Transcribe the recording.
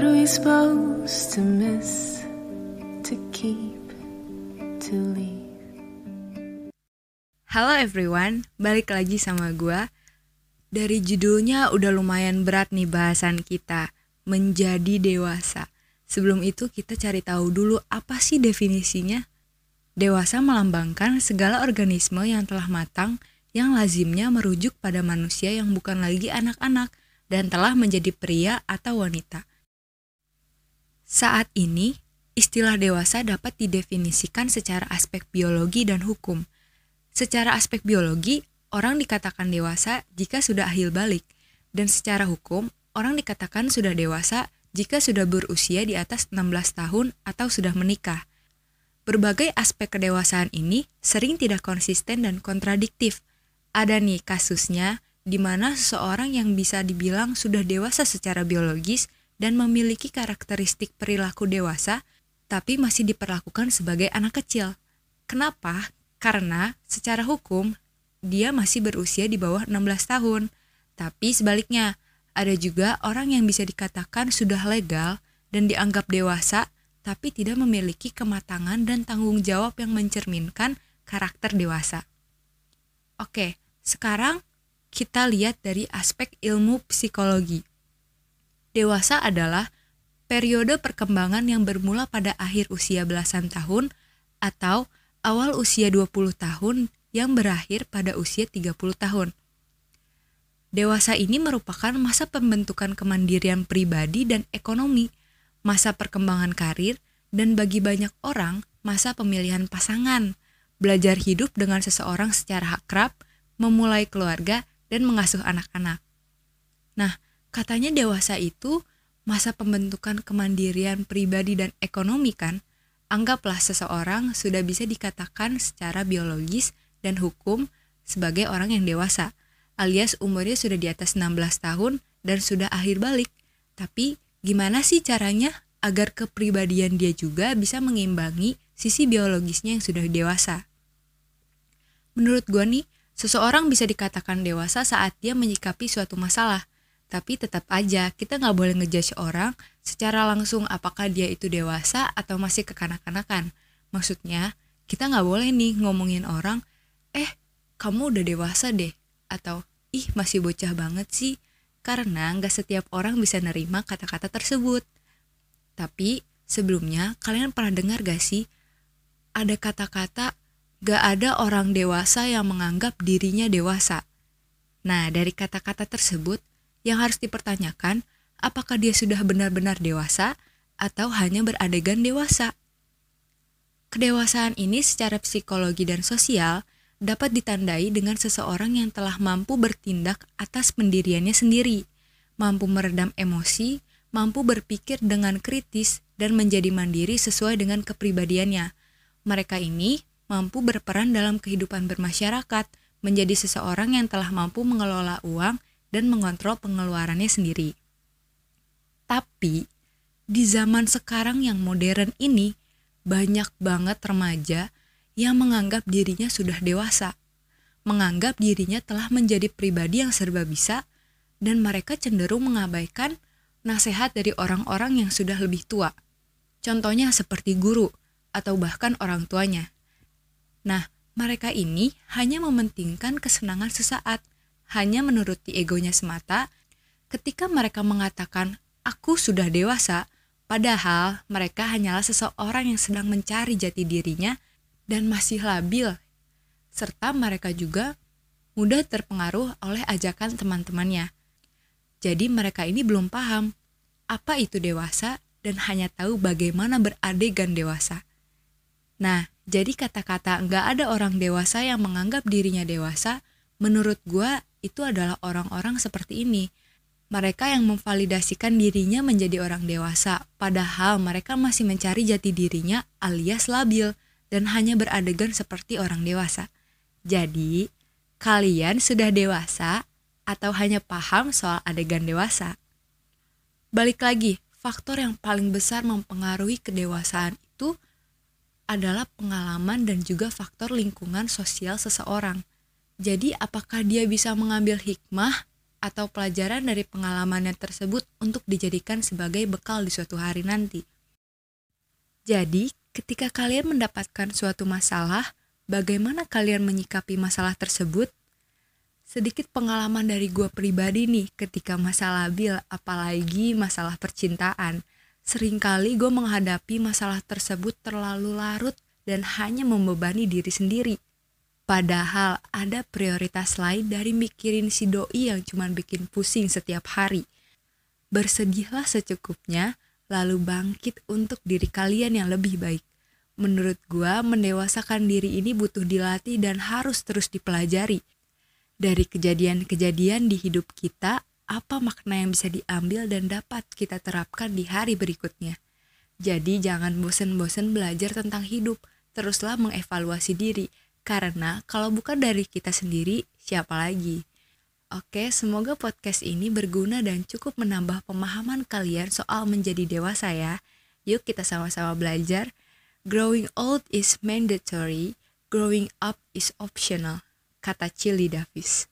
What are we supposed to miss, to keep, to leave? Halo everyone, balik lagi sama gua. Dari judulnya udah lumayan berat nih bahasan kita, menjadi dewasa. Sebelum itu kita cari tahu dulu apa sih definisinya. Dewasa melambangkan segala organisme yang telah matang yang lazimnya merujuk pada manusia yang bukan lagi anak-anak dan telah menjadi pria atau wanita. Saat ini, istilah dewasa dapat didefinisikan secara aspek biologi dan hukum. Secara aspek biologi, orang dikatakan dewasa jika sudah ahil balik, dan secara hukum, orang dikatakan sudah dewasa jika sudah berusia di atas 16 tahun atau sudah menikah. Berbagai aspek kedewasaan ini sering tidak konsisten dan kontradiktif. Ada nih kasusnya di mana seseorang yang bisa dibilang sudah dewasa secara biologis dan memiliki karakteristik perilaku dewasa, tapi masih diperlakukan sebagai anak kecil. Kenapa? Karena secara hukum dia masih berusia di bawah 16 tahun. Tapi sebaliknya, ada juga orang yang bisa dikatakan sudah legal dan dianggap dewasa tapi tidak memiliki kematangan dan tanggung jawab yang mencerminkan karakter dewasa. Oke, sekarang kita lihat dari aspek ilmu psikologi. Dewasa adalah periode perkembangan yang bermula pada akhir usia belasan tahun atau awal usia 20 tahun yang berakhir pada usia 30 tahun. Dewasa ini merupakan masa pembentukan kemandirian pribadi dan ekonomi, masa perkembangan karir, dan bagi banyak orang, masa pemilihan pasangan, belajar hidup dengan seseorang secara akrab, memulai keluarga, dan mengasuh anak-anak. Nah, katanya dewasa itu masa pembentukan kemandirian pribadi dan ekonomi kan? Anggaplah seseorang sudah bisa dikatakan secara biologis dan hukum sebagai orang yang dewasa, alias umurnya sudah di atas 16 tahun dan sudah akhir balik. Tapi gimana sih caranya agar kepribadian dia juga bisa mengimbangi sisi biologisnya yang sudah dewasa? Menurut gue nih, seseorang bisa dikatakan dewasa saat dia menyikapi suatu masalah. Tapi tetap aja kita nggak boleh ngejudge orang secara langsung apakah dia itu dewasa atau masih kekanak-kanakan. Maksudnya, kita nggak boleh nih ngomongin orang eh kamu udah dewasa deh atau ih masih bocah banget sih karena nggak setiap orang bisa nerima kata-kata tersebut. Tapi sebelumnya kalian pernah dengar gak sih ada kata-kata gak ada orang dewasa yang menganggap dirinya dewasa. Nah dari kata-kata tersebut yang harus dipertanyakan apakah dia sudah benar-benar dewasa atau hanya beradegan dewasa. Kedewasaan ini secara psikologi dan sosial dapat ditandai dengan seseorang yang telah mampu bertindak atas pendiriannya sendiri, mampu meredam emosi, mampu berpikir dengan kritis, dan menjadi mandiri sesuai dengan kepribadiannya. Mereka ini mampu berperan dalam kehidupan bermasyarakat, menjadi seseorang yang telah mampu mengelola uang dan mengontrol pengeluarannya sendiri. Tapi, di zaman sekarang yang modern ini, banyak banget remaja yang menganggap dirinya sudah dewasa, menganggap dirinya telah menjadi pribadi yang serba bisa, dan mereka cenderung mengabaikan nasihat dari orang-orang yang sudah lebih tua. Contohnya seperti guru atau bahkan orang tuanya. Nah, mereka ini hanya mementingkan kesenangan sesaat, hanya menuruti egonya semata. Ketika mereka mengatakan, "Aku sudah dewasa," padahal mereka hanyalah seseorang yang sedang mencari jati dirinya dan masih labil, serta mereka juga mudah terpengaruh oleh ajakan teman-temannya. Jadi mereka ini belum paham apa itu dewasa dan hanya tahu bagaimana beradegan dewasa. Nah, jadi kata-kata nggak ada orang dewasa yang menganggap dirinya dewasa, menurut gua itu adalah orang-orang seperti ini. Mereka yang memvalidasikan dirinya menjadi orang dewasa, padahal mereka masih mencari jati dirinya alias labil dan hanya beradegan seperti orang dewasa. Jadi, kalian sudah dewasa atau hanya paham soal adegan dewasa? Balik lagi, faktor yang paling besar mempengaruhi kedewasaan itu adalah pengalaman dan juga faktor lingkungan sosial seseorang. Jadi, apakah dia bisa mengambil hikmah atau pelajaran dari pengalamannya tersebut untuk dijadikan sebagai bekal di suatu hari nanti. Jadi, ketika kalian mendapatkan suatu masalah, bagaimana kalian menyikapi masalah tersebut? Sedikit pengalaman dari gue pribadi nih ketika masalah labil, apalagi masalah percintaan. Seringkali gue menghadapi masalah tersebut terlalu larut dan hanya membebani diri sendiri. Padahal ada prioritas lain dari mikirin si doi yang cuma bikin pusing setiap hari. Bersedihlah secukupnya, lalu bangkit untuk diri kalian yang lebih baik. Menurut gua, mendewasakan diri ini butuh dilatih dan harus terus dipelajari dari kejadian-kejadian di hidup kita, apa makna yang bisa diambil dan dapat kita terapkan di hari berikutnya. Jadi jangan bosen-bosen belajar tentang hidup, teruslah mengevaluasi diri, karena kalau bukan dari kita sendiri, siapa lagi? Oke, semoga podcast ini berguna dan cukup menambah pemahaman kalian soal menjadi dewasa ya. Yuk kita sama-sama belajar. Growing old is mandatory, growing up is optional kata Chili Davis.